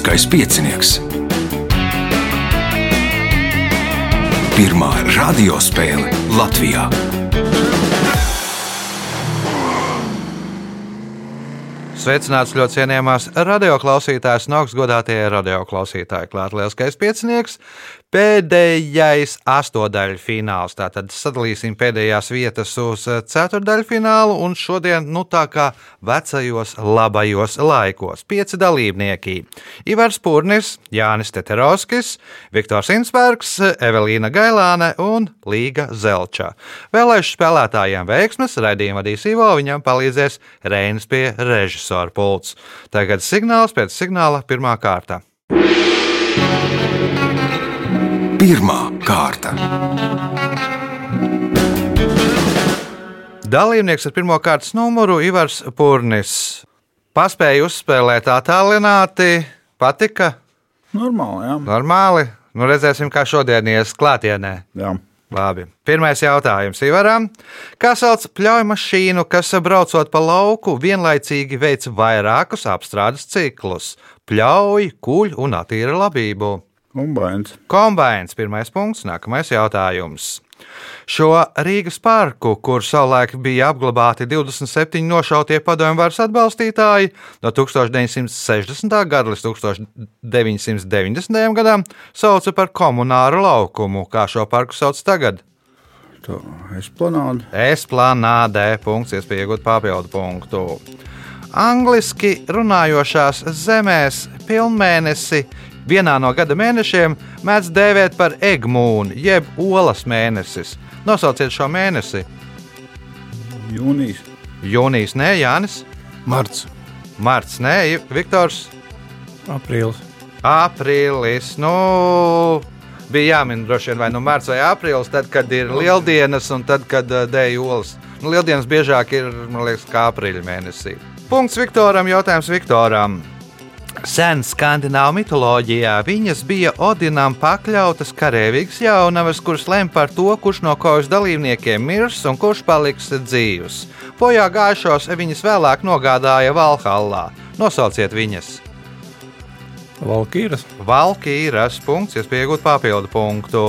Lieliskais piecinieks. Pirmā radiospēle Latvijā. Sveicināts ļoti cienījamās radioklausītājas, no augstgadātie radioklausītāji. Klāt lielskais piecinieks, pēdējais astotdaļu fināls. Tātad sadalīsim pēdējās vietas uz ceturdaļu finālu, un šodien, nu tā kā vecajos labajos laikos, pieci dalībnieki - Ivars Pūrnis, Jānis Teterovskis, Viktors Insbergs, Evelīna Gailāne un Līga Zelča. Vēlēšu spēlētājiem veiksmes, raidījumu vadīs Ivo, viņam palīdzēs Reinis pie režisora pults. Tagad signāls pēc signāla pirmā kārta. Pirmā kārta. Dalībnieks ar pirmā kārtas numuru Ivars Pūrnis. Paspēja uzspēlēt attālināti, patika Normāli, jā. normāli. Nu, redzēsim, kā šodien ies klātienē. jā. Labi. Pirmais jautājums Ivaram. Kā sauc pļauju mašīnu, kas braucot pa lauku, vienlaicīgi veic vairākus apstrādes ciklus - pļauj, kuļ un attīra labību? Kombināts. Kombināts, pirmais punkts, nākamais jautājums. Šo Rīgas parku, kur savulaik bija apglabāti 27 nošautie padomju varas atbalstītāji, no 1960. gada līdz 1990. gadam sauca par komunāru laukumu. Kā šo parku sauc tagad? Tā esplanāde. Esplanādē, punkts, iespēja iegūt papildu punktu. Angliski runājošās zemēs pilnmēnesi vienā no gada mēnešiem mēdz dēvēt par egmūnu, jeb olas mēnesis. Nosauciet šo mēnesi. Jūnijas. Jūnijas, nē, Jānis, Marts, Marts, nē, Viktors, aprīlis. Aprīlis. Nu, bija jāmin droši vien vai nu mārciņš vai aprīlis, tad, kad ir lieldienas un tad, kad uh, dēļ olas. Nu, lieldienas biežāk ir, man liekas, kā aprīļa mēnesī. Punkts Viktoram, jautājums Viktoram. Sen skandināvu mitoloģijā viņas bija Odinam pakļautas karavīgas jaunavas, kuras lem par to, kurš no kaujas dalībniekiem mirs un kurš paliks dzīvs. Bojā gājušos viņas vēlāk nogādāja Valhallā. Nosauciet viņas! Valkīras, Valkīras punkts, iespēja iegūt papildu punktu.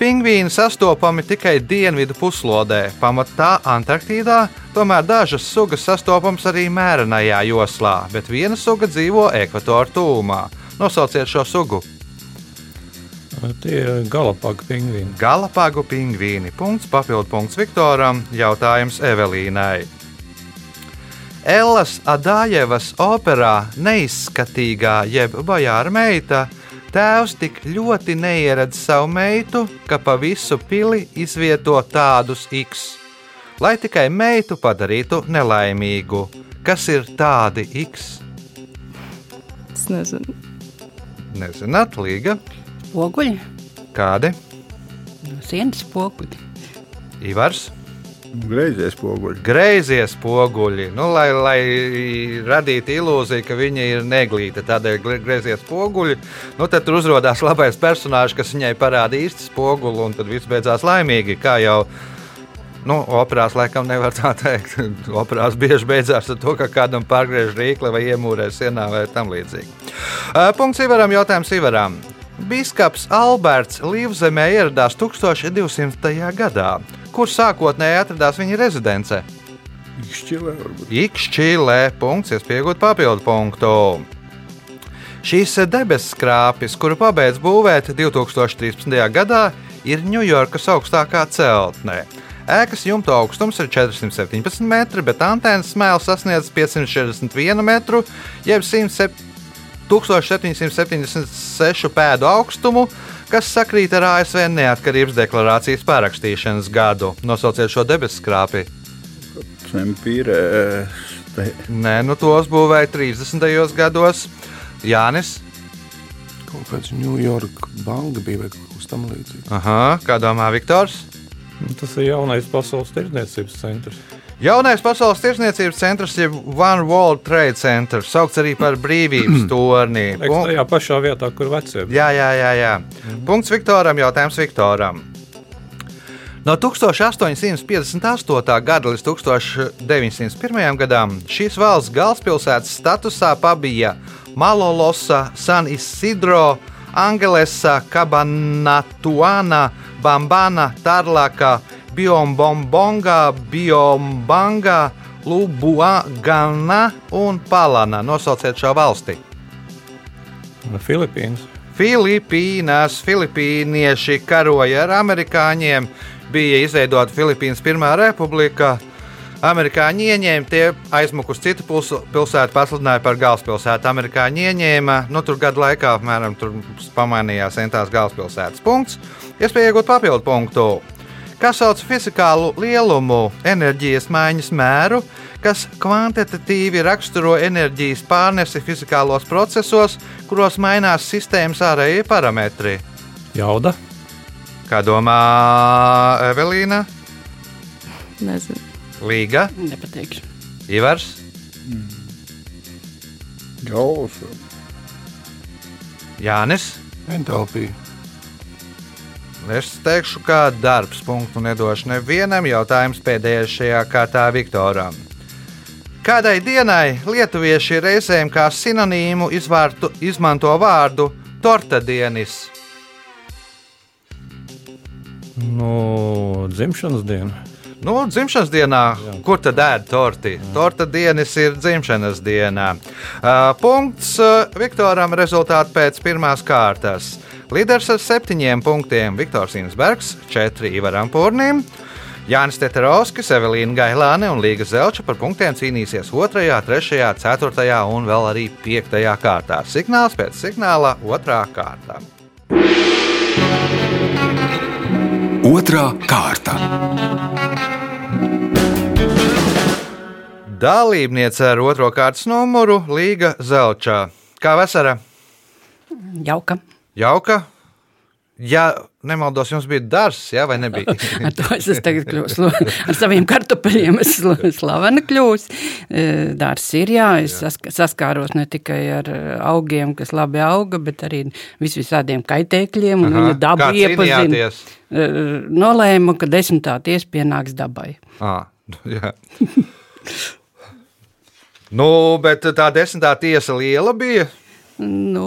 Pingvīni sastopami tikai dienvidu puslodē, pamatā Antarktīdā, tomēr dažas sugas sastopamas arī mērenajā joslā, bet viena suga dzīvo ekvatora tūmā. Nosauciet šo sugu. tie ir galapaga pingvīni. Galapagu pingvīni. Punkts, papildu punkts Viktoram. Jautājums Evelīnai. Ellas Adājevas operā neizskatīgā jeb bojāra meita tēvs tik ļoti neieredz savu meitu, ka pa visu pili izvieto tādus X, lai tikai meitu padarītu nelaimīgu. Kas ir tādi X? Es nezinu, Nezināt, Līga. Poguļi, Kādi? sienas poguļi. Ivars. Greizies poguļi. Greizie spoguļi, nu, lai, lai radītu ilūziju, ka viņa ir neglīta, tādēļ gre- greizie spoguļi. Nu, tad tur uzrādās labais personāžs, kas viņai parāda īstu spoguli, un tad viss beidzās laimīgi. Kā jau nu, operās laikam nevar tā teikt. Operās bieži beidzās ar to, ka kādam pārgriež rīkli vai iemūrē sienā vai tam līdzīgi. Uh, Punkts Ivaram, jautājums Ivaram. Biskaps Alberts Līvzemē ieradās 1200. gadā, kur sākotnēji atradās viņa rezidence. Ikšķilē. Ikšķīlē, punkts, iespējot papildu punktu. Šīs debesu skrāpes, kuru pabeidz būvēt 2013. gadā, ir Ņujorkas augstākā celtnē. Ēkas jumta augstums ir 417 metri, bet antēnas smēle sasniedz 541 metru, jeb 107 1776 pēdu augstumu, kas sakrīt ar ASV neatkarības deklarācijas parakstīšanas gadu. Nosauciet šo debesu skrāpi. Sempīrē. Te, Nē, nu tos būvēja 30. gados. Jānis, Kaut kāds Ņujorka banka bija vai kaut kas tamlīdzīgs. Aha, kā domā Viktors? Nu, Tas ir jaunais pasaules tirdzniecības centrs. Jaunais pasaules tirsniecības centrs, jeb One World Trade Center, saukts arī par brīvības torni. Liekas, Pun- tajā pašā vietā, kur vecie. Jā, jā, jā. jā. Punkts Viktoram, jautājums Viktoram. No 1858. gada līdz 1901. gadam šīs valsts galvaspilsētas statusā pabija Malolosa, San Isidro, Angelesa, Cabanatuana, Bambana, Tarlaka, Biombonga, Biombanga, Lubuagana un Palana. Nosauciet šo valsti. Filipīnas. Filipīnās filipīnieši karoja ar amerikāņiem, bija izveidota Filipīnas Pirmā republika. Amerikāņi ieņēma, tie aizmuka uz citu pilsētu, pasludināja par galvaspilsētu. Amerikāņi ieņēma, nu tur gadu laikā apmēram tur pamainījās centās galvaspilsētas punkts. Iespēja iegūt papildu punktu. Kas sauc fizikālu lielumu, enerģijas maiņas mēru, kas kvantitatīvi raksturo enerģijas pārnesi fizikālos procesos, kuros mainās sistēmas ārējie parametri. Jauda. Kā domā Evelīna, Nezinu. Līga, Nepateikšu. Ivars, Gauls. Jānis? Entalpija. Es teikšu, ka darbs punktu nedošu nevienam. Jautājums pēdējais šajā kārtā Viktoram. Kādai dienai lietuvieši reizēm kā sinonīmu izvārtu, izmanto vārdu tortadienis? Nu, dzimšanas diena. Nu, dzimšanas dienā, kur tad ēd torti? Torta dienas ir dzimšanas dienā. Uh, punkts uh, Viktoram rezultāti pēc pirmās kārtas. Līderis ar septiņiem punktiem Viktors Insbergs, četri Ivaram Pūrnim. Jānis Teterovskis, Evelīna Gailāne un Līga Zelča par punktiem cīnīsies 2, 3, 4 un vēl arī 5 kārtā. Signāls pēc signāla 2 kārtā. Otra kārta. Dalībniece ar otro kārtas numuru Līga Zelčā. Kā vasara? Jauka. Jauka. Ja nemaldos, jums bija dārsts, ja, vai nebija? Ar to es esmu tagad kļūst. Ar saviem kartupeļiem es esmu slavena kļūst. Dārs ir, jā, es sask- saskāros ne tikai ar augiem, kas labi auga, bet arī vis visādiem kaitēkļiem un viņa dabu iepazina. cīnījāties? Nolēmu, ka desmitā tiesa pienāks dabai. À, jā. nu, bet tā desmitā tiesa liela bija. Nu,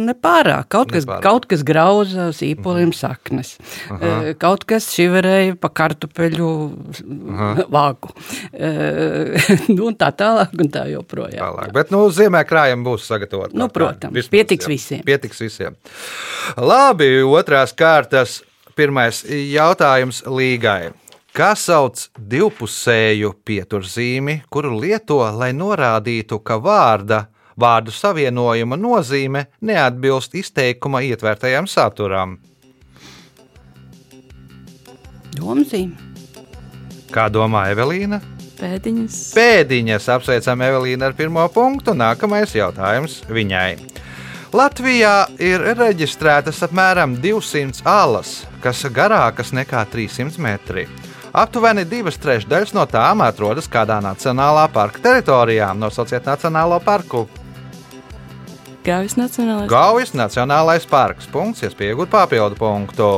nepārāk. Kaut kas, Nepārāk. kaut kas grauza sīpoliem saknes. Aha. Kaut kas šiverēja pa kartupeļu vāgu. Eh, nu, tā tālāk un tā joprojām. Tālāk. Bet, nu, ziemē krājumi būs sagatavoti. Nu, protams, pietiks jā. visiem. Pietiks visiem. Labi, otrās kārtas. Pirmais jautājums līgai. Kā sauc divpusēju pieturzīmi, kuru lieto, lai norādītu, ka vārda, vārdu savienojuma nozīme neatbilst izteikuma ietvērtajam saturam? Domzīme. Kā domā Evelīna? Pēdiņas. Pēdiņas apsveicam Evelīnu ar pirmo punktu. Nākamais jautājums viņai. Latvijā ir reģistrētas apmēram 200 alas, kas garākas nekā 300 metri. Aptuveni divas trešdaļas no tām atrodas kādā nacionālā parka teritorijā. Nosauciet Nacionālo parku. Gaujas Nacionālais. Gaujas Nacionālais parks. Punkts, iespējot papildu punktu.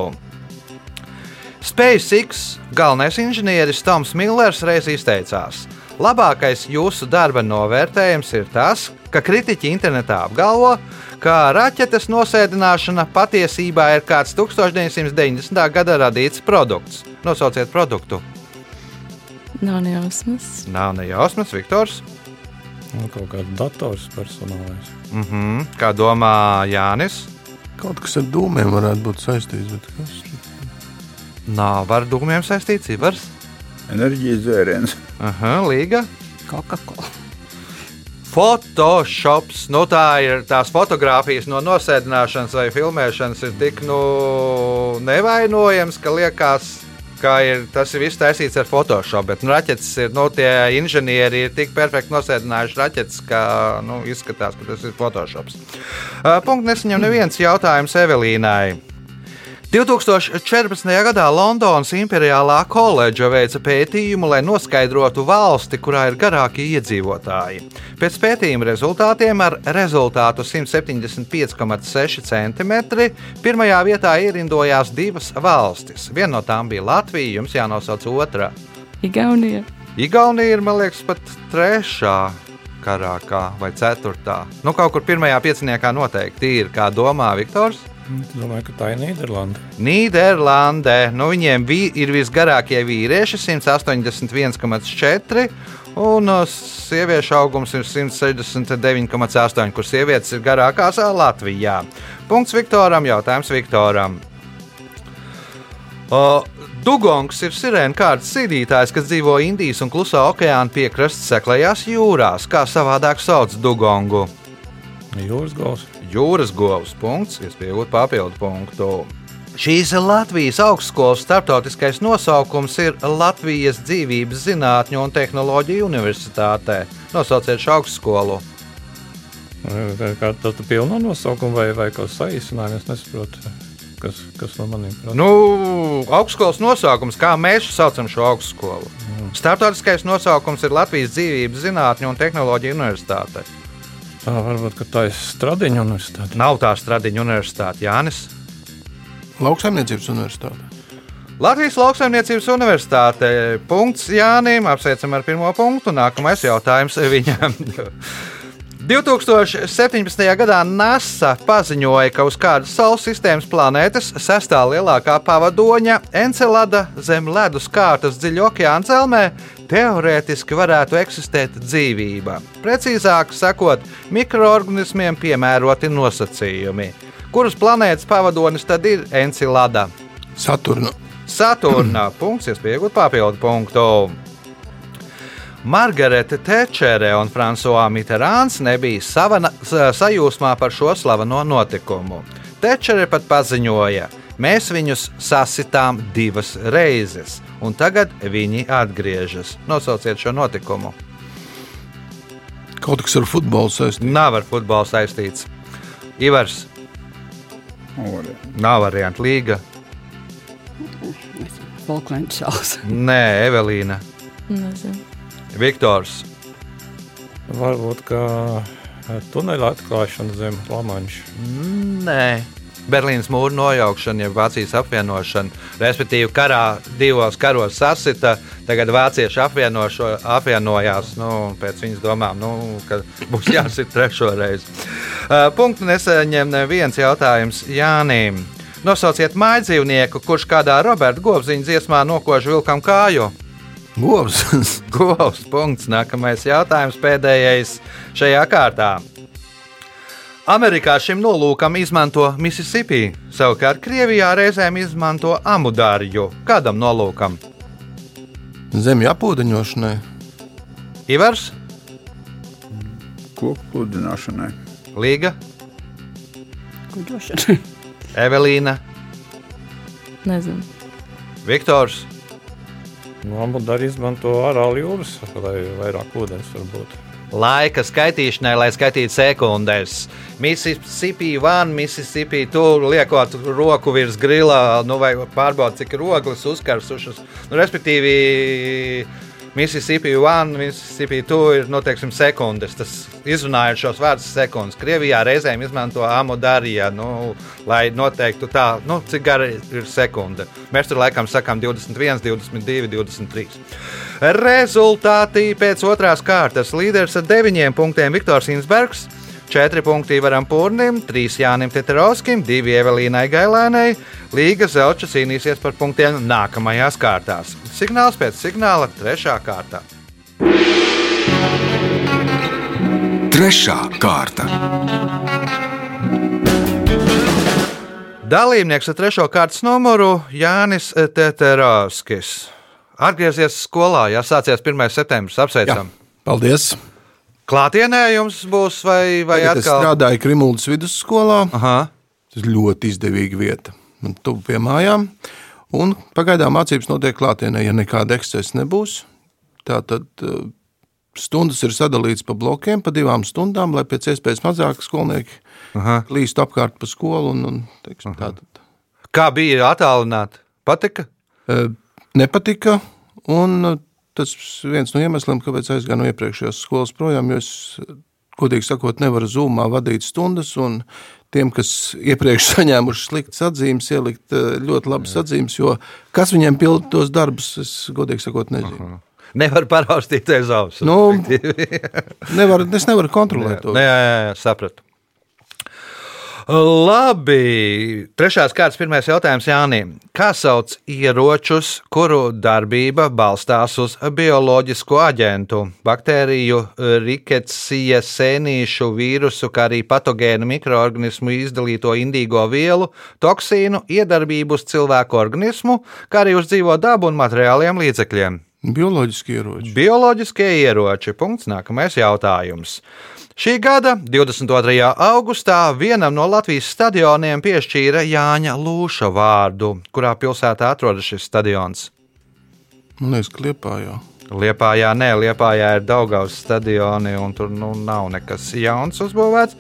SpaceX galvenais inženieris Toms Millers reiz izteicās: Labākais jūsu darba novērtējums ir tas, ka kritiķi internetā apgalvo, ka raķetes nosēdināšana patiesībā ir kāds 1990. gada radīts produkts. Nosauciet produktu. Nav nejausmas. Nav nejausmas, Viktors. Nu, kaut kāds dators personālais. Mhm. Kā domā Jānis? Kaut kas ar dūmiem varētu būt saistīts. bet kas? Nav ar dūmiem saistīts Ivars. Enerģijas dzēriens. Aha, līga. Coca-Cola. Photoshops, nu tā ir tās fotogrāfijas no nosēdināšanas vai filmēšanas, ir tik nu, nevainojams, ka liekas, ka ir, tas ir viss taisīts ar Photoshop. Bet nu, raķetes ir, nu, tie inženieri ir tik perfekti nosēdinājuši raķetes, ka nu, izskatās, ka tas ir Photoshops. Uh, Punkts nesaņem neviens jautājums Evelīnai. 2014. gadā Londonas Imperiālā koledža veica pētījumu, lai noskaidrotu valsti, kurā ir garākie iedzīvotāji. Pēc pētījuma rezultātiem ar rezultātu 175,6 cm pirmajā vietā ierindojās divas valstis. Viena no tām bija Latvija, jums jānosauc otrā. Igaunija. Igaunija ir, man liekas, pat trešā karākā vai ceturtā. Nu, kaut kur pirmajā pieciniekā noteikti ir, kā domā Viktors. Es domāju, ka tā ir Nīderlanda. Nīderlandē nu, viņiem vi, ir visgarākie vīrieši, 181,4. Un uh, sieviešu augums ir 169,8, kur sievietes ir garākās Latvijā. Punkts Viktoram, jautājums Viktoram. O, Dugongs ir sirēna kārtas sīdītājs, kas dzīvo Indijas un Klusā okeāna piekrastes seklajās jūrās. Kā savādāk sauc Dugongu? Jūras gals. Jūras govs punkts, iespējot papildu punktu. Šīs Latvijas augstskolas starptautiskais nosaukums ir Latvijas dzīvības zinātņu un tehnoloģiju universitātē. Nosauciet šo augstskolu. Kā tas ir pilno nosaukumu vai, vai kaut kas saīsinājums, es nesaprotu, kas, kas no maniem prāt. Nu, augstskolas nosaukums, kā mēs saucam šo augstskolu. Startautiskais nosaukums ir Latvijas dzīvības zinātņu un tehnoloģiju universitāte. Tā varbūt tā ir Stradiņa universitāte. Nav tā Stradiņa universitāte, Jānis. Lauksaimniecības universitāte. Latvijas lauksaimniecības universitāte. Punkts Jānim. Apsveicam ar pirmo punktu. Nākamais jautājums viņam. 2017. gadā NASA paziņoja, ka uz kādas Saules sistēmas planētas sestā lielākā pavadoņa Encelada zem ledus kārtas dziļā okeāna zelmē teorētiski varētu eksistēt dzīvība. Precīzāk sakot, mikroorganismiem piemēroti nosacījumi. Kuras planētas pavadonis tad ir Encelada? Saturna. Saturna. Punkts, iespējot papildu punktu. Margarita Tečere un Frančiskā Mitterāns nebija savana, sa- sajūsmā par šo slaveno notikumu. Tečere pat paziņoja, mēs viņus sasitām divas reizes, un tagad viņi atgriežas. Nosauciet šo notikumu. Kaut kas ar futbolu saistīts. Nav ar futbolu saistīts. Ivars, Ore. nav variantu līga. Falklandu salas. Nē, Evelīna, Nezinu. Viktors. Varbūt kā tuneļa atklāšana zem Lamanša. Nē. Berlīnas mūra nojaukšana, jeb Vācijas apvienošana, respektīvi, karā divos karos sasita. Tagad vācieši apvienojās nu, pēc viņas domām, nu, ka būs jāsit trešo reizi. Uh, punktu nesaņem neviens jautājums Jānim. Nosauciet mājdzīvnieku, kurš kādā Roberta Govziņa dziesmā nokož vilkam kāju. Govs. Govs. Punkts. Nākamais jautājums, pēdējais šajā kārtā. Amerikā šim nolūkam izmanto Mississippi, savukārt Krievijā reizēm izmanto amudāriju. Kādam nolūkam? Zemju apūdeņošanai. Ivars, Koku pludināšanai. Līga, Kuģošana. Evelīna, Nezinu. Viktors. Nu, Varbūt arī izmanto ārālu jūras, lai vairāk ūdens var būt. Laika skaitīšanai, lai skaitītu sekundēs. Mississippi, one, Mississippi, tur liekot roku virs grila, nu, vai pārbaudīt, cik ir ogles uzkarsušas. Nu, respektīvi, Mississippi, one, Mississippi, two ir nu, teiksim, sekundes. Tas izrunājot šos vārdus sekundes. Krievijā reizēm izmanto amodāriju, nu, lai noteiktu tā, nu, cik gara ir sekunde. Mēs tur laikam sakām 21, 22, 23. Rezultāti pēc otrās kārtas līderis ar deviņiem punktiem Viktors Insbergs. Četri punkti Ivaram Pūrnim, trīs Jānim Teterovskim, divi Evelīnai Gailēnai. Līga Zelča cīnīsies par punktiem nākamajās kārtās. Signāls pēc signāla trešā kārta. Trešā kārta. Dalībnieks ar trešo kārtas numuru Jānis Teterovskis. Atgriezies skolā, ja sācies 1. septembris. Apsveicam! Paldies! Klātienē jums būs vai, vai Tagad es atkal? strādāju Krimuldas vidusskolā. Aha. Tas ļoti izdevīga vieta. Man tuvu pie mājām. Un pagaidām mācības notiek klātienē, ja nekāda ekscesa nebūs. Tātad eh, stundas ir sadalītas pa blokiem, pa divām stundām, lai pēc iespējas mazāk skolnieki Aha. klīstu apkārt pa skolu. Un, un, teiksim, tātad. Kā bija attālināti? Patika? Eh, Nepatika, un eh, tas viens no iemesliem, kāpēc aizgāju no iepriekšējās skolas projām, jo es, godīgi sakot, nevaru zūmā vadīt stundas, un tiem, kas iepriekš saņēmuši sliktas atzīmes, ielikt eh, ļoti labas atzīmes, jo kas viņiem pilda tos darbus, es godīgi sakot, nezinu. Nevar paraustīties ausis. Nu, nevar, es nevaru kontrolēt to. Nē, jā, jā, jā, sapratu. Labi. Trešās kārtas pirmais jautājums Jānim. Kā sauc ieročus, kuru darbība balstās uz bioloģisko aģentu, baktēriju, riketsija, sēnīšu, vīrusu, kā arī patogēnu mikroorganismu izdalīto indīgo vielu, toksīnu, iedarbību uz cilvēku organismu, kā arī uz dzīvo dabu un materiāliem līdzekļiem? Bioloģiski ieroči. Bioloģiskie ieroči. Punkts. Nākamais jautājums. Šī gada 22. augustā vienam no Latvijas stadioniem piešķīra Jāņa Lūša vārdu, kurā pilsētā atrodas šis stadions. Man liekas, kliepājā. Liepājā, nē, Liepājā ir Daugaus stadioni, un tur nu, nav nekas jauns uzbūvēts.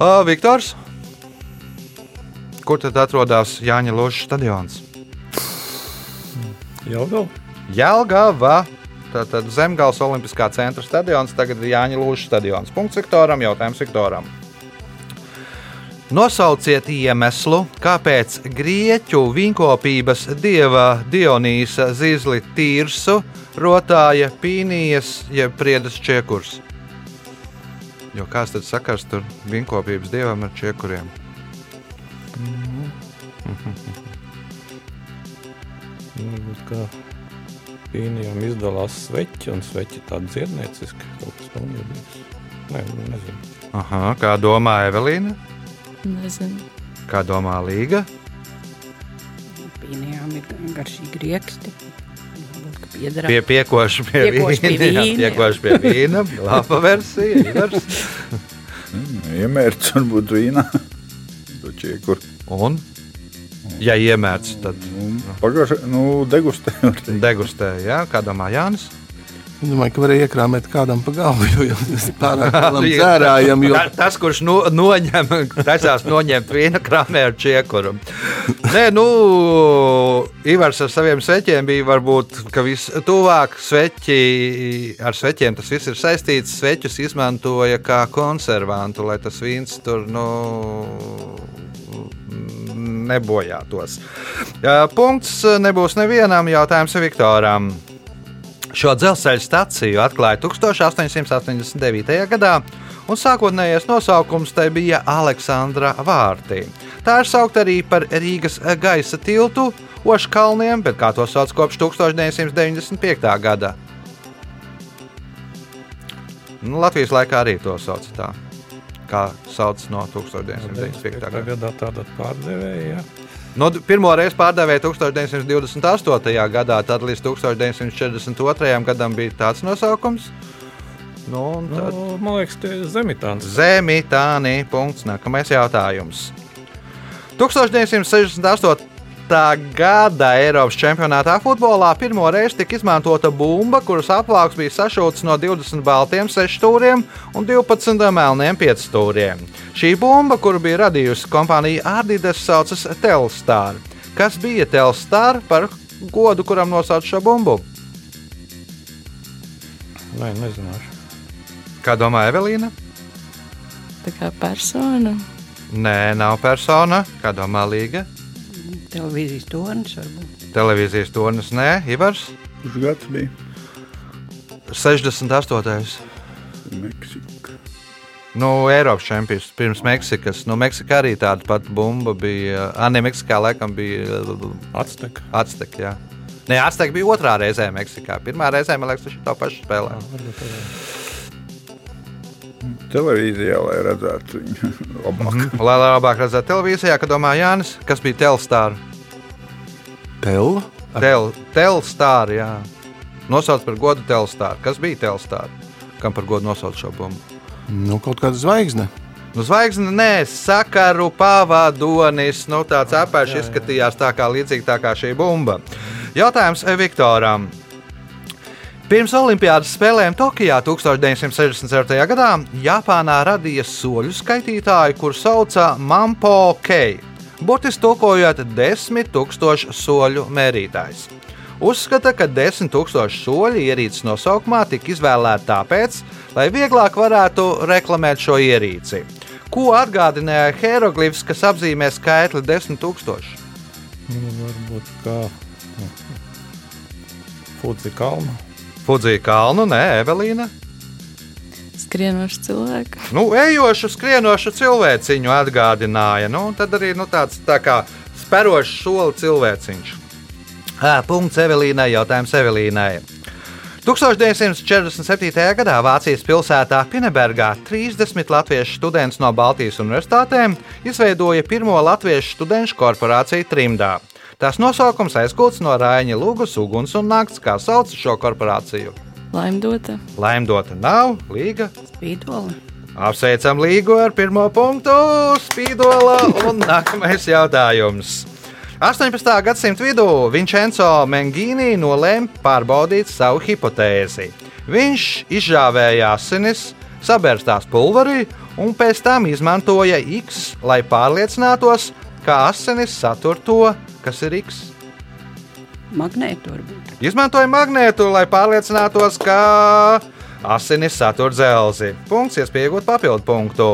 Uh, Viktors, kur tad atrodas Jāņa Lūša stadions? Jau vēl. Jelgava. Tātad Zemgājas Olimpiskā centra stadions, tagad ir Jāņa Lūša stadions. Punkts Viktoram, jautājums Viktoram. Nosauciet iemeslu, kāpēc grieķu viņkopības dieva Dionīsa Zizli Tīrsu rotāja pīnijas jeb priedes čiekurs. Jo kāds tad sakars tur viņkopības dievam ar čiekuriem? Varbūt kā pīnijām izdalās sveķi, un sveķi tādi dziednieciski. Kaut kas tam līdzīgs. Nē, nu, nezinu. Aha, kā domā Evelīna? Nezinu. Kā domā Līga? Pīnijām ir garšīgi rieksti. Piedara. Pie piekoši pie vīna. vīna. Piekoši pie vīna. Laba versija. Ivars. Iemērts varbūt vīnā. To čiekur. Un, ja iemērts, tad Pagājušā, nu, degustē. var teikt. degustē. Jā, kā domā Jānis? Es domāju, ka varēja iekrāmēt kādam pa galvu, jo tas ir pārāk lielam dzērājam. Jo... Ta- Tas, kurš no, noņem, taisās noņemt vīna krāmē ar čiekuru. Nē, nu, Ivars ar saviem sveķiem bija varbūt vistuvāk sveķi. Ar sveķiem tas viss ir saistīts. Sveķus izmantoja kā konservantu, lai tas vīns tur, nu, nebojātos. Jā, Punkts nebūs nevienam jautājums Viktoram. Šo dzelzceļa staciju atklāja 1889. gadā, un sākotnējais nosaukums tai bija Aleksandra Vārtī. Tā ir saukta arī par Rīgas gaisa tiltu Oškalniem, bet kā to sauc kopš 1995. gada. Nu, Latvijas laikā arī to sauc tā. Kā sauc no 1995. gada. Gadā tāda pārdevēja. No, pirmo reizi pārdevēja 1928. gadā, tad līdz 1942. gadam bija tāds nosaukums. Nu, un tad Nu, man liekas, tie ir zemitāns. Zemitāni. Punkts. Nākamais jautājums. 1968. Gada Eiropas čempionātā futbolā pirmo reizi tika izmantota bumba, kuras apvalks bija sašūts no 20 baltiem sešstūriem un 12 melniem piecstūriem. Šī bumba, kuru bija radījusi kompānija Adidas, saucas Telstar. Kas bija Telstar par godu, kuram nosauc šo bumbu? Nē, nezināšu. Kā domā Evelīna? Tā kā persona. Nē, nav persona. Kā domā Līga? Televīzijas tornis varbūt. Televīzijas tornis, nē, Ivars. Kurš gads bija? 68. Meksika. Nu, Eiropas čempions pirms Meksikas. Nu, Meksikā arī tāda pati bumba bija. Anī, Meksikā laikam bija Atsteka. Azteka. jā. Nē, Azteka bija otrā reizē Meksikā. Pirmā reizē, man liekas, viņš to pašu spēlē. Televīzijā, lai redzētu viņu labāk. Mhm. Lai labāk redzētu televīzijā, kad domā Jānis, kas bija Telstar. Tela? Tel, Telstar, jā. Nosauc par godu Telstar. Kas bija Telstar? Kam par godu nosauc šo bumbu? Nu, kaut kāda zvaigzne. Nu, zvaigzne, nē, sakaru pavadonis. Nu, tāds apēš izskatījās tā kā līdzīgi tā kā šī bumba. Jautājums Viktoram. Pirms Olimpiādas spēlēm Tokijā 1964. gadā Japānā radīja soļu skaitītāju, kurš sauca Mampo Kei. burtiski tulkojot 10 000 soļu mērītājs. Uzskata, ka 10 000 soļu ierīces nosaukumā tika izvēlēta tāpēc, lai vieglāk varētu reklamēt šo ierīci. Ko atgādināja hieroglifs, kas apzīmē skaitli 10 000? Nu, varbūt kā nu, Fudzi kalna. Fudzija kalnu, nē, Evelīna. Skrienošu cilvēku. Nu, ejošu, skrienošu cilvēciņu atgādināja. Nu, tad arī nu, tāds tā kā sperošs soli cilvēciņš. Ā, punkts Evelīnai, jautājums Evelīnai. 1947. gadā Vācijas pilsētā Pinebergā 30 latviešu studenti no Baltijas universitātēm izveidoja pirmo latviešu studentu korporāciju Trimdā. Tās nosaukums aizgūts no Rāņa Lūgas uguns un nakts, kā sauc šo korporāciju. Laimdota. Laimdota nav, Līga. Spīdoli. Apsveicam Līgu ar pirmo punktu, Spīdola un nākamais jautājums. 18. gadsimta vidū Vincenzo Mengīni nolēma pārbaudīt savu hipotēzi. Viņš izžāvēja asinis, sabērstās pulverī un pēc tam izmantoja X, lai pārliecinātos, ka asinis satur to, kas ir X. Magnētu varbūt. Izmantoja magnētu, lai pārliecinātos, ka asinis satur dzelzi. Punkts, iespēja iegūt papildu punktu.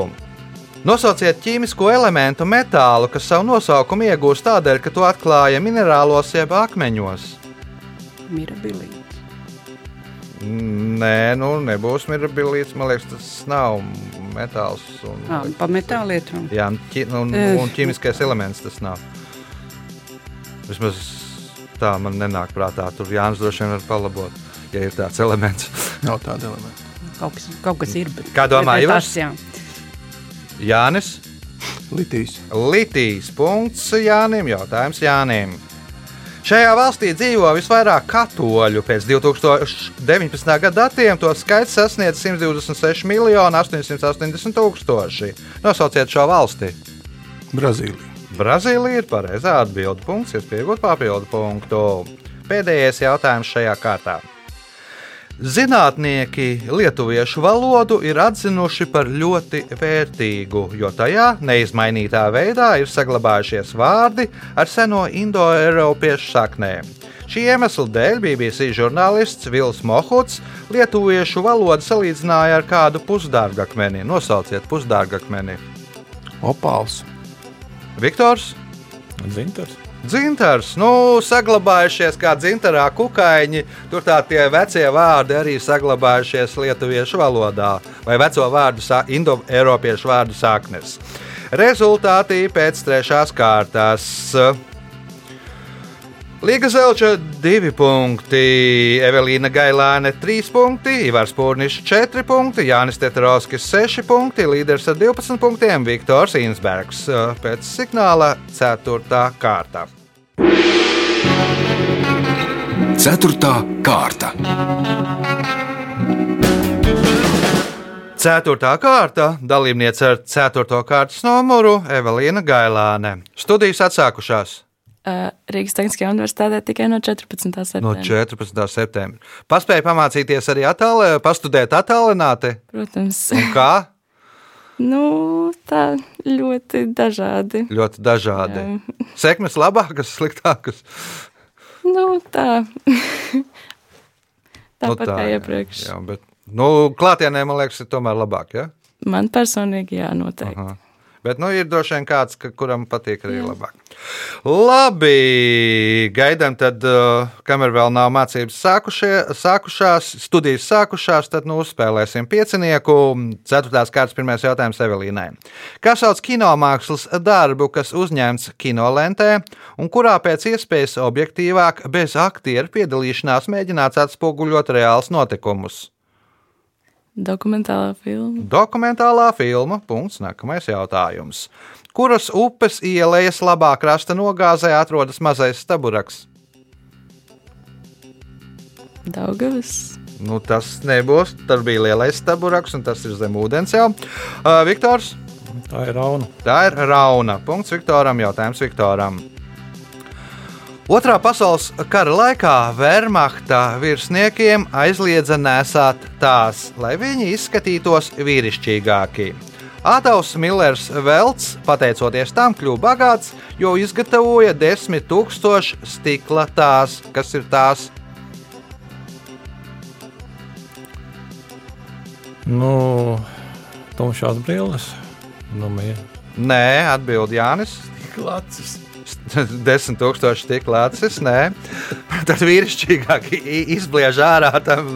Nosauciet ķīmisko elementu metālu, kas savu nosaukumu iegūst tādēļ, ka to atklāja minerālos jeb akmeņos. Mirabilits. Nē, nu nebūs mirabilits. Man liekas, tas nav metāls. Un, Ah, pa metālietu. jā, ķi, un, un ķīmiskais elements tas nav. Vismaz tā man nenāk prātā. Tur Jānis droši vien var palabot, ja ir tāds elements. Nav tāda elementa. Kaut kas, kaut kas ir. Bet, Kā domā, Ivars? jā. Jānis. Litīs. Litīs. Punkts Jānim. Jautājums Jānim. Šajā valstī dzīvo visvairāk katoļu. Pēc 2019. gada datiem to skaits sasniedz 126 miljoni 880 tūkstoši. Nosauciet šo valsti. Brazīlija. Brazīlija ir pareizā atbilde. Punkts, iespējot papildu punktu. Pēdējais jautājums šajā kārtā. Zinātnieki lietuviešu valodu ir atzinuši par ļoti vērtīgu, jo tajā neizmainītā veidā ir saglabājušies vārdi ar seno indoeiropiešu saknēm. Šī iemesla dēļ BBC žurnālists Vils Mohuts lietuviešu valodu salīdzināja ar kādu pusdārgakmeni. Nosauciet pusdārgakmeni. Opāls. Viktors! Zintars. Dzintars, nu, saglabājušies kā dzintarā kukaiņi. Tur tā tie vecie vārdi arī saglabājušies lietuviešu valodā, vai veco vārdu, indo-eiropiešu vārdu saknes. Rezultāti pēc trešās kārtas. Līga Zelča 2 punkti, Evelīna Gailāne 3 punkti, Ivars Pūnišs 4 punkti, Jānis Tetrovskis 6 punkti, līderis ar 12 punktiem Viktors Insbergs pēc signāla 4. kārta. Ceturtā kārta. Ceturtā kārta dalībniece ar 4. kārtas numuru Evelīna Gailāne. Studijas atsākušās Rīgas Tehniskajā universitātē tikai no 14. no septembra. 14. septembra. Paspēja pamācīties arī attālē, pastudēt attālināti. Protams, Un kā? nu, tā ļoti dažādi. Ļoti dažādi. Jā. Sekmes labākas, sliktākas. Nu, tā. Tāpat Nu, tā, kā iepriekš. Jā, bet, nu, klātienē man liekas, ir tomēr labāk. Ja? Man personīgi, jā, noteikti. Aha. Bet nu, ir droši vien kāds, ka, kuram patīk arī labāk. Labi, gaidām, tad, uh, kamēr vēl nav mācības sākušie, sākušās, studijas sākušās, tad nu, uzspēlēsim piecinieku. Ceturtās kārtas pirmais jautājums Evelīnai. Kā sauc kinomākslas darbu, kas uzņemts kinolentē un kurā pēc iespējas objektīvāk, bez aktieru piedalīšanās mēģināts atspoguļot reāls notikumus? Dokumentālā filma. Dokumentālā filma. Punkts. Nākamais jautājums. Kuras upes ielas labā krasta nogāzē atrodas mazais staburaks? Daugavas. Nu, tas nebūs. Tur bija lielais staburaks, un tas ir zem ūdens jau. Uh, Viktors, Tā ir rauna. tā ir rauna. Punkts Viktoram. Jautājums Viktoram. Otrā pasaules kara laikā Wehrmachta virsniekiem aizliedza nesāt tās, lai viņi izskatītos vīrišķīgāki. Adams Millers Velts, pateicoties tam, kļuva bagāts, jo izgatavoja 10,000 stikla tās, kas ir tās. Nu, tumšās brilles. Nu, mie. Nē, atbild Jānis. Stikla acis. 10 tūkstoši tik lācis, nē. Tad vīrišķīgāk izbliež ārā tam.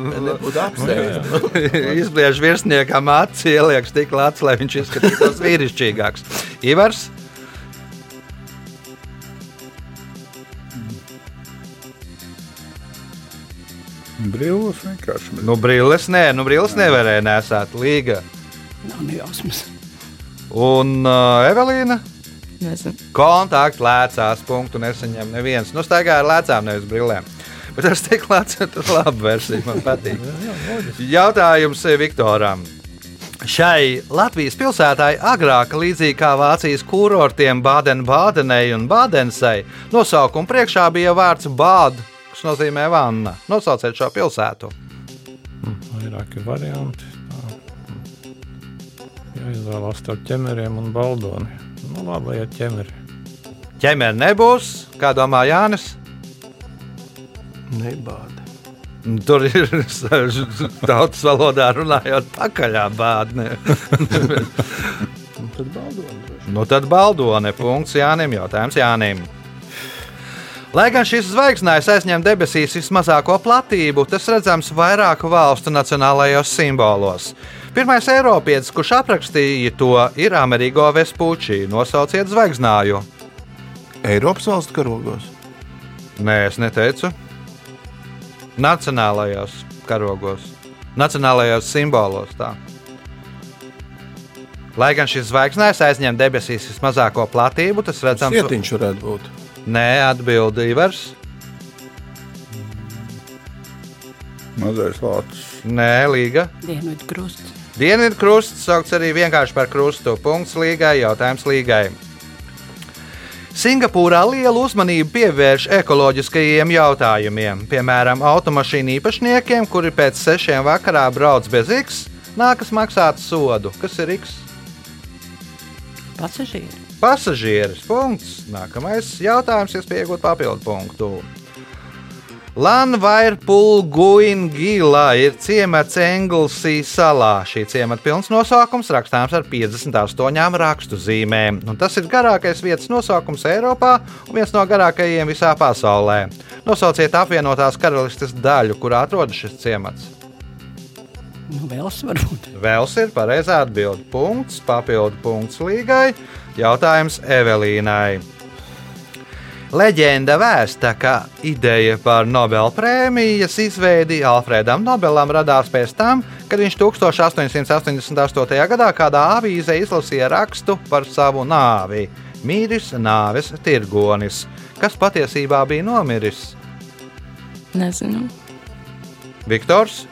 izbliež virsniekam acis, ieliek tik lācis, lai viņš izskatītos vīrišķīgāks. Ivars? Brīlis vienkārši. Nu, brīlis nē, nu, brīlis nevarēja nesāt līga. Nav nejausmas. Un uh, Evelīna? Kontakts lēcās, punktu nesaņem neviens. Nu, staigā ar lēcām, nevis brillēm. Bet tas tik lēts, tur ir laba versija. Man patīk. Jautājums Viktoram. Šai Latvijas pilsētai agrāk, līdzīgi kā Vācijas kurortiem Bādenbādenei un Bādensai, nosaukuma priekšā bija vārds bāda, kas nozīmē vanna. Nosauciet šo pilsētu. Vairāki varianti. Tā. Jāizvēlās starp ķemeriem un baldoni. Nu, labi, lai ir ķemeri. Ķemeri nebūs, kā domā Jānis. Nebāda. Tur ir tautas valodā runājot, pakaļā bādne. Tad baldoni droši. Nu, tad baldone. Punkts Jānim. Jautājums Jānim. Lai gan šis zvaigznājs aizņem debesīs vismazāko platību, tas redzams vairāku valstu nacionālajos simbolos. Pirmais Eiropietis, kurš aprakstīja to, ir Amerigo Vespucci. Nosauciet zvaigznāju. Eiropas valstu karogos. Nē, es neteicu. Nacionālajos karogos, nacionālajos simbolos. Tā. Lai gan šis zvaigznājs aizņem debesīs vismazāko platību, tas redzams. Cietiņš varētu būt. Nē, atbild Ivars. Mazais lācis. Nē, līga. Dienvidu krusts. Dienvidu krusts saukts arī vienkārši par krustu. Punkts līgai, jautājums līgai. Singapūrā lielu uzmanību pievērš ekoloģiskajiem jautājumiem. Piemēram, automašīnu īpašniekiem, kuri pēc sešiem vakarā brauc bez X, nākas maksāt sodu. Kas ir X? Pasažieri. Pasažieris. Punkts. Nākamais jautājums, iespēja iegūt papildu punktu. Lanvairpulguingila ir ciemats Englsī salā. Šī ciemata pilns nosaukums rakstāms ar 58 rakstu zīmēm. Un tas ir garākais vietas nosaukums Eiropā un viens no garākajiem visā pasaulē. Nosauciet apvienotās karalistes daļu, kurā atrodas šis ciemats. Nu, Vēls varbūt. Vēls ir pareizā atbilde. Punkts, papildu punkts līgai. Jautājums Evelīnai. Leģenda vēsta, ka ideja par Nobela prēmijas izveidi Alfredam Nobelam radās pēc tam, kad viņš 1888. gadā kādā avīzē izlasīja rakstu par savu nāvi. Mīris nāves tirgonis, kas patiesībā bija nomiris. Nezinu. Viktors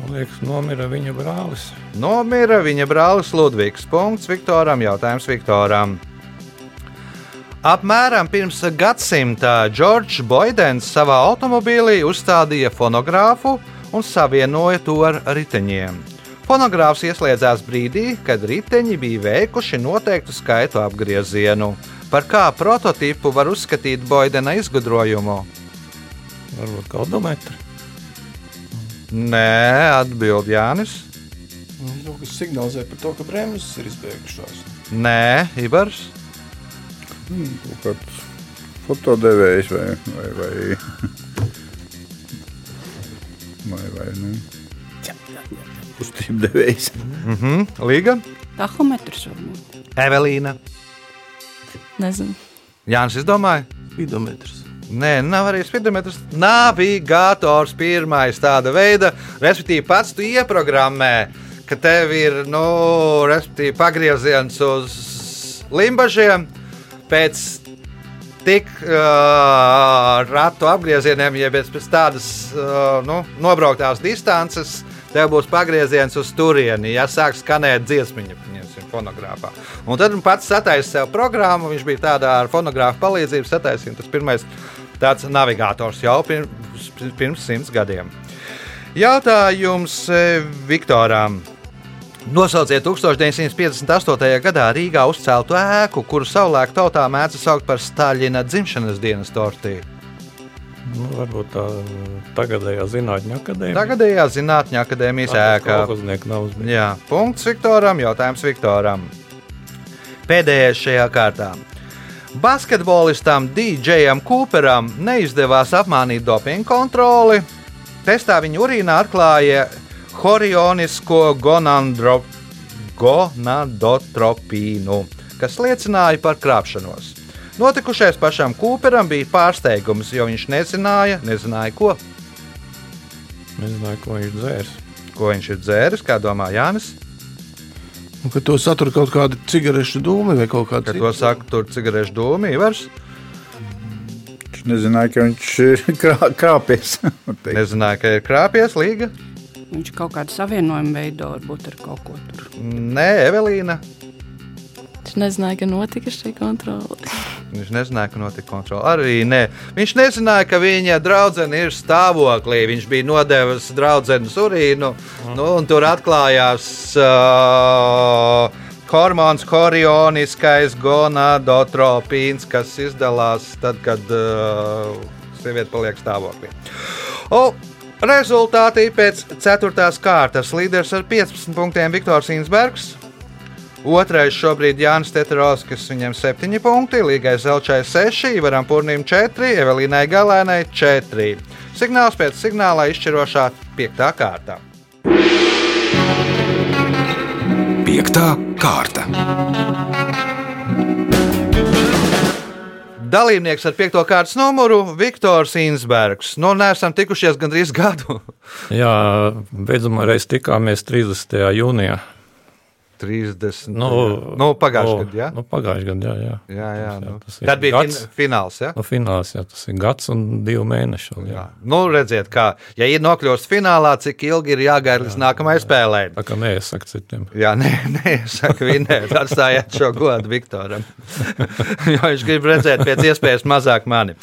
Man liekas, nomira viņa brālis. nomira viņa brālis Ludvigs. Punkts Viktoram. Jautājums Viktoram. Apmēram pirms gadsimta Džordžs Boidens savā automobīlī uzstādīja fonogrāfu un savienoja to ar riteņiem. Fonogrāfs ieslēdzās brīdī, kad riteņi bija veikuši noteiktu skaitu apgriezienu. Par kā prototipu var uzskatīt Boidena izgudrojumu? Varbūt kaudometri. Nē, atbild Jānis. Nu, kas signalizē par to, ka bremzes ir izbeigušās. Nē, Ibars. Kaut kāds fotodevējs vai, vai, vai, vai, vai nu, kustību devējs. Mhm, Līga. Tahometrs varbūt. Evelīna. Nezinu. Jānis izdomāja. Spidometrs. Nē, nav arī spidometrs. Navigators pirmais tāda veida, respektīvi, pats tu ieprogrammē, ka tev ir, nu, respektīvi, pagrieziens uz limbažiem pēc tik uh, ratu apgriezieniem, ja pēc, tādas uh, nu, nobrauktās distances, tev būs pagrieziens uz turieni, ja sāk skanēt dziesmiņa. Fonogrāfā. Un tad viņš pats sataisīja sev programmu. Viņš bija tādā ar fonogrāfu palīdzību sataisījis. Tas pirmais tāds navigators jau pirms, pirms simts gadiem. Jautājums eh, Viktoram. Nosauciet 1958. gadā Rīgā uzceltu ēku, kuru savulaik tautā mēdz saukt par Staļina dzimšanas dienas tortiju. Nu, varbūt tā tagadējā zinātņu akadēmija. Tagadējā zinātņu akadēmijas uzmanīgs. Jā, punkts Viktoram, jautājums Viktoram. Pēdējais šajā kārtā. Basketbolistam DJam Cooperam neizdevās apmānīt dopingu kontroli. Testā viņa urīnā atklāja horionisko gonandro, gonadotropīnu, kas liecināja par krāpšanos. Notikušais pašam Cooperam bija pārsteigums, jo viņš nezināja, nezināja ko, Nezināju, ko viņš dzērs. ko viņš ir dzēris, kā domā Jānis. Un, ka to satur kaut kāda cigarešu dūmi vai kaut kāda Kad to saka, tur cigarešu dūmi, Ivars. Viņš nezināja, ka viņš ir krā, krāpies. Nezināja, ka ir krāpies līga. Viņš kaut kādu savienojumu veido varbūt ar kaut ko tur. Nē, Evelīna. Viņš nezināja, ka notika šī kontrole. Viņš nezināja, ka notika kontrole. Arī nē. Viņš nezināja, ka viņa draudzene ir stāvoklī. Viņš bija nodevis draudzenes urīnu, nu, un tur atklājās uh, hormons, horioniskais gonadotropīns, kas izdalās tad, kad uh, sieviete paliek stāvoklī. O, rezultāti pēc 4. kārtas līderis ar 15 punktiem Viktors Insbergs. Otrais šobrīd Jānis Teterovskis, viņam 7 punkti, Līgai Zelčai 6, Ivaram Purnīm 4, Evelīnai Galēnai 4. Signāls pēc signāla izšķirošā 5. kārta. Piektā kārta. Dalībnieks ar 5. kārtas numuru Viktors Insbergs. Nu, neesam tikušies gandrīz gadu. Jā, beidzamā reize tikāmies 30. jūnijā. 30. Nu, nu pagājušajā o, gadā. Ja? Nu, pagājušajā gadā, jā. jā. Jā, jā, nu. tas ir Tad bija fin gads. fināls. Ja? Nu, fināls, jā, tas ir gads un divi mēneši. vēl, Jā. Jā. Nu, redziet, kā, ja ir nokļuvusi finālā, cik ilgi ir jāgaida līdz nākamajai spēlē. Tā kā neiesaka citiem. Jā, nē, nē saka, vinēt, atstājiet šo godu Viktoram. jo viņš grib redzēt pēc iespējas mazāk mani.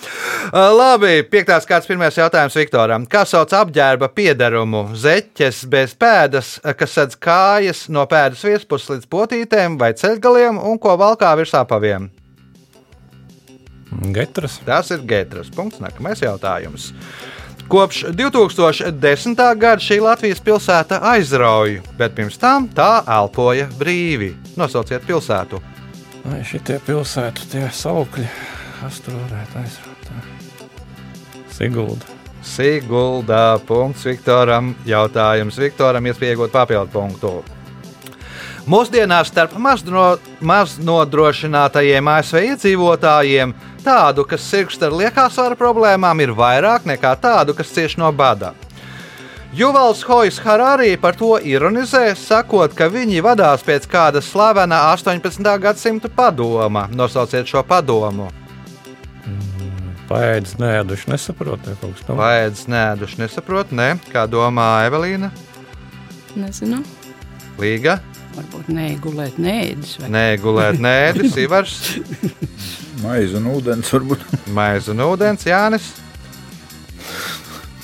Uh, labi, piektās kārtas pirmais jautājums Viktoram. Kā sauc apģērba piedarumu? Zeķes bez pēdas, kas sedz kājas no pēdas virspuses līdz potītēm vai ceļgaliem un ko valkā virs apaviem? Getras. Tas ir Gētras. Punkts. Nākamais jautājums. Kopš 2010. gada šī Latvijas pilsēta aizrauja, bet pirms tam tā elpoja brīvi. Nosauciet pilsētu. Ai, šitie pilsētu, tie saukļi, astrorēt aizrātā. Sigulda. Siguldā. Punkts Viktoram. Jautājums Viktoram, iespēja iegūt papildu punktu. Mūsdienās starp mazdro- maznodrošinātajiem ASV iedzīvotājiem tādu, kas sirgst ar liekā svara problēmām, ir vairāk nekā tādu, kas cieš no bada. Juvals Hojs Harārī par to ironizē, sakot, ka viņi vadās pēc kāda slavena 18. gadsimta padoma. Nosauciet šo padomu. Paēdis neēduši, nesaprot, vai kaut kas tāds. Vajadz nēduši, nesaprot, ne? Kā domā Evelīna? Nezinu. Līga? Varbūt neigulēt, neēdis. vai- Nē, gulēt, nē, Sīvars, Maize un ūdens varbūt. maize un ūdens, Jānis.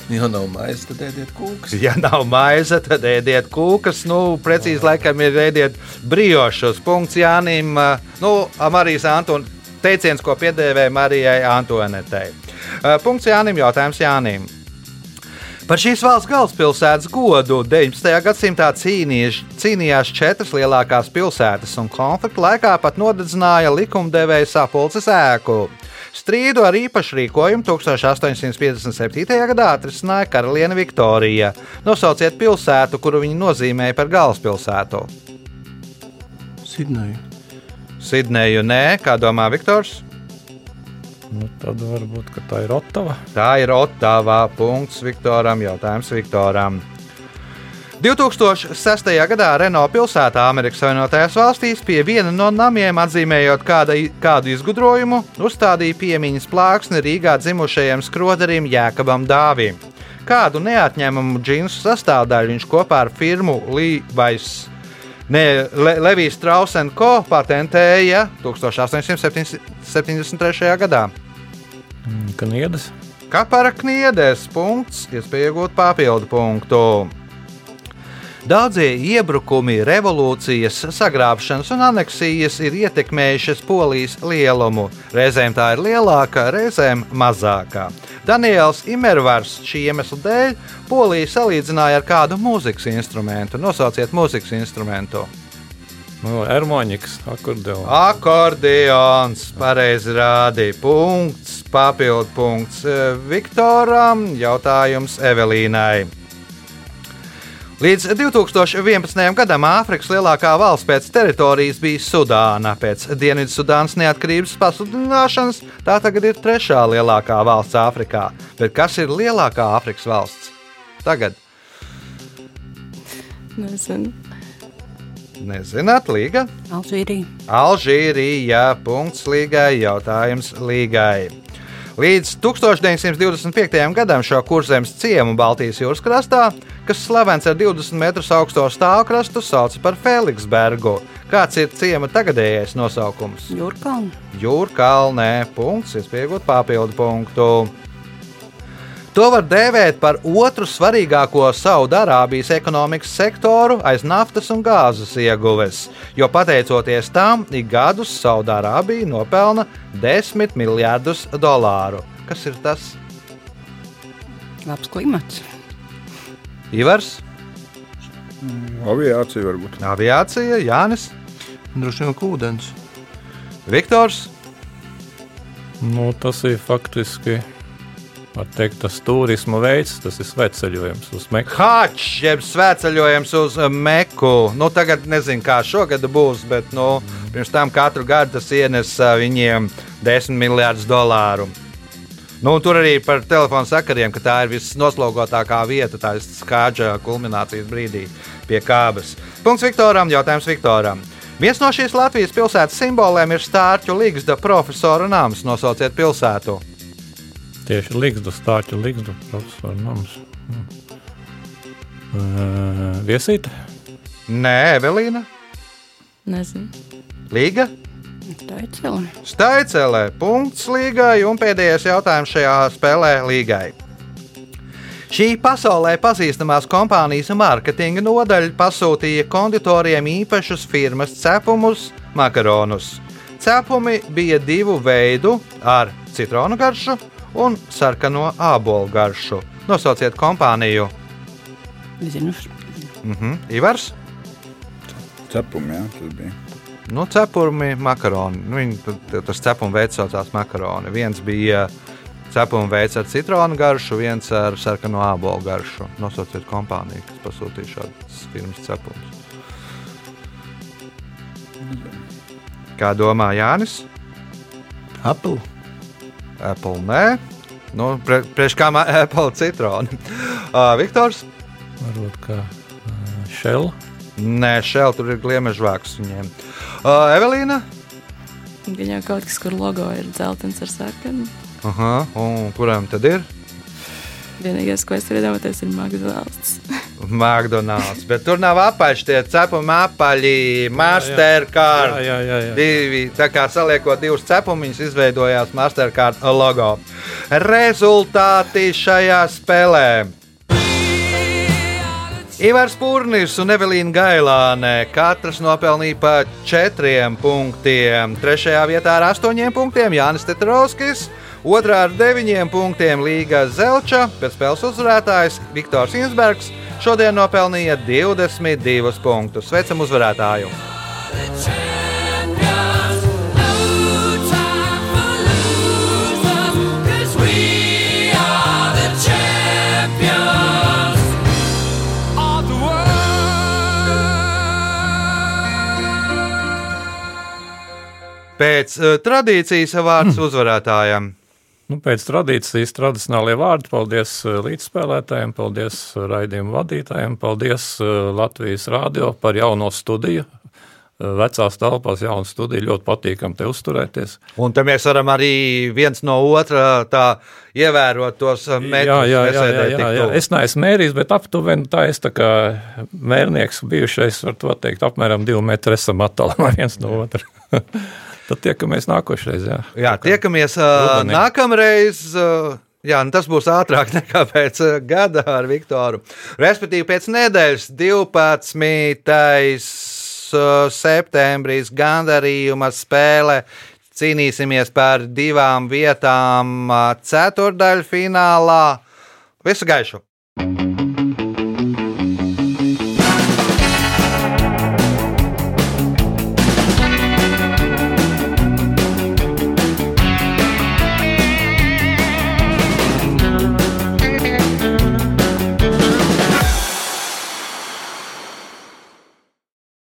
Ja nav maizes, tad ēdiet kūkas. Ja nav maize, tad ēdiet kūkas. Nu, precīzi, laikam, ir ēdiet brīvošus. Punkts Jānim. Nu, Marijas Antoni teiciens, ko piedēvēja Marijai Antonetei. Uh, Punkts Jānim, jautājums Jānim. Par šīs valsts galvaspilsētas godu 19. gadsimtā cīnīš, cīnījās četras lielākās pilsētas, un konflikta laikā pat nodedzināja likumdevēja sapulces ēku. Strīdu ar īpašu rīkojumu 1857. gadā atrisināja karaliene Viktorija. Nosauciet pilsētu, kuru viņa nozīmēja par galvaspilsētu. Sidneju. Sidneju nē, kā domā Viktors? Nu, tad varbūt tā ir Otava. Tā ir Otavā. Punkts Viktoram. Jautājums Viktoram. 2006. gadā Renault pilsētā Amerikas Savienotajās valstīs pie viena no namiem atzīmējot kāda, kādu izgudrojumu, uzstādīja piemiņas plāksni Rīgā dzimušajam skroderim Jēkabam Dāvim. Kādu neatņemamu džinsu sastāvdaļu viņš kopā ar firmu Levi's Ne, Le, Levijas Strausen Co. patentēja 1873. gadā. Kaniedas. Kapara kniedēs punkts, iespēja iegūt papildu punktu. Daudzie iebrukumi, revolūcijas, sagrābšanas un aneksijas ir ietekmējušas polijas lielumu. Reizēm tā ir lielāka, reizēm mazākā. Daniels Imervars šī iemesla dēļ Poliju salīdzināja ar kādu mūzikas instrumentu. Nosauciet mūzikas instrumentu. Nu, Ermoņiks, akordeons. Akordeons, pareizi rādīja. Punkts, papildu punkts eh, Viktoram, jautājums Evelīnai. Līdz 2011. gadam Āfrikas lielākā valsts pēc teritorijas bija Sudāna. Pēc Dienvidzudānas neatkarības pasludināšanas tā tagad ir trešā lielākā valsts Āfrikā. Bet kas ir lielākā Āfrikas valsts? Tagad Nezinu. nezināt, Līga. Alžīrija. Alžīrija. Punkts līgai, jautājums līgai. Līdz 1925. gadam šo kurzemes ciemu Baltijas jūras krastā, kas slavens ar 20 metrus augsto stāvkrastu, sauc par Feliksbergu. Kāds ir ciema tagadējais nosaukums? Jūrkalna. Jūrkalnē. Punkts, iespējot papildu punktu. To var dēvēt par otru svarīgāko Saudārābijas ekonomikas sektoru aiz naftas un gāzes ieguves, jo pateicoties tam, ik gadus Saudārābija nopelna 10 miljardus dolāru. Kas ir tas? Labs klimats. Ivars, Aviācija varbūt. aviācija, Jānis, Droši vien ka ūdens. Viktors. Nu, tas ir faktiski var teikt, tas turisma veids, tas ir sveceļojums uz Meku. Hačs, jeb svētceļojums uz Meku. Nu, tagad nezinu, kā šogad būs, bet nu, pirms tam katru gadu tas ienes ā, viņiem 10 miljardus dolāru. Nu, tur arī par telefonu sakariem, ka tā ir visnoslogotākā vieta, tā ir skāģa kulminācijas brīdī pie kābas. Punkts Viktoram, jautājums Viktoram. Viens no šīs Latvijas pilsētas simboliem ir Stārķu Ligzda profesora nams. Nosauciet pilsētu. Tieši Ligzdu, Stāču Ligzdu, profesora nams. Uh, viesīte? Nē, Evelīna, Nezinu. Līga. Cilvēka. Staicelē punkts līgai un pēdējais jautājums šajā spēlē līgai. Šī pasaulē pazīstamās kompānijas mārketinga nodaļa pasūtīja konditoriem īpašus firmas cepumus, makaronus. Cepumi bija divu veidu, ar citronu garšu un sarkano ābolu garšu. Nosauciet kompāniju. Zinu, Mhm. Ivars, Cepumi, jā, tas bija. Nu, cepumi, makaroni. Nu, viņi, tas cepuma veids saucās makaroni. Viens bija cepuma veids ar citronu garšu, viens ar sarkano ābolu garšu. Nosauciet kompāniju, kas pasūtīja šādas firmas cepumus. Kā domā Jānis? Apple. Apple nē. Nu, pre, priekš kā Apple citroni. Uh, Viktors? Varbūt kā uh, Shell. Nē, šeit tur ir gliemežvāks viņiem. Uh, Evelīna? Gan jau kaut kas, kur logo ir dzeltens ar sarkanu. Aha, un kuram tad ir? Vienīgais, ko es varu iedomāties, ir McDonald's. McDonald's. Bet tur nav apaļš, tie cepumi apaļi, Mastercard. Jā, jā, jā. jā. Divi, tā kā saliekot divus cepumus, izveidojās Mastercard logo. Rezultāti šajā spēlē. Ivars Pūrnis un Evelīna Gailāne katrs nopelnīja pa četriem punktiem. Trešajā vietā ar astoņiem punktiem Jānis Tetrovskis, otrā ar deviņiem punktiem Līga Zelča, pēc spēles uzvarētājs Viktors Insbergs šodien nopelnīja 22 punktus. Sveicam uzvarētāju! Pēc uh, tradīcijas vārds uzvarētājam. Nu, pēc tradīcijas, tradicionālie vārdi. Paldies eh, līdzspēlētājiem, paldies eh, raidījumu vadītājiem, paldies Latvijas Rādio par jauno studiju. Vecās telpās jauna studija, ļoti patīkami te uzturēties. Un te mēs varam arī viens no otra tā ievērot tos metrus. Jā, jā, jā, jā, jā, jā. Es neesmu mērījis, bet aptuveni tā es tā kā mērnieks bijušais, var to teikt, apmēram divu metru esam attālumā viens no otra. Tad tiekamies nākošreiz, jā. Jā, tiekamies uh, nākamreiz. Uh, Jā, nu tas būs ātrāk nekā pēc gada ar Viktoru. Respektīvi, pēc nedēļas 12. uh, septembris gandarījuma spēle. Cīnīsimies par divām vietām ceturdaļfinālā. Visu gaišu!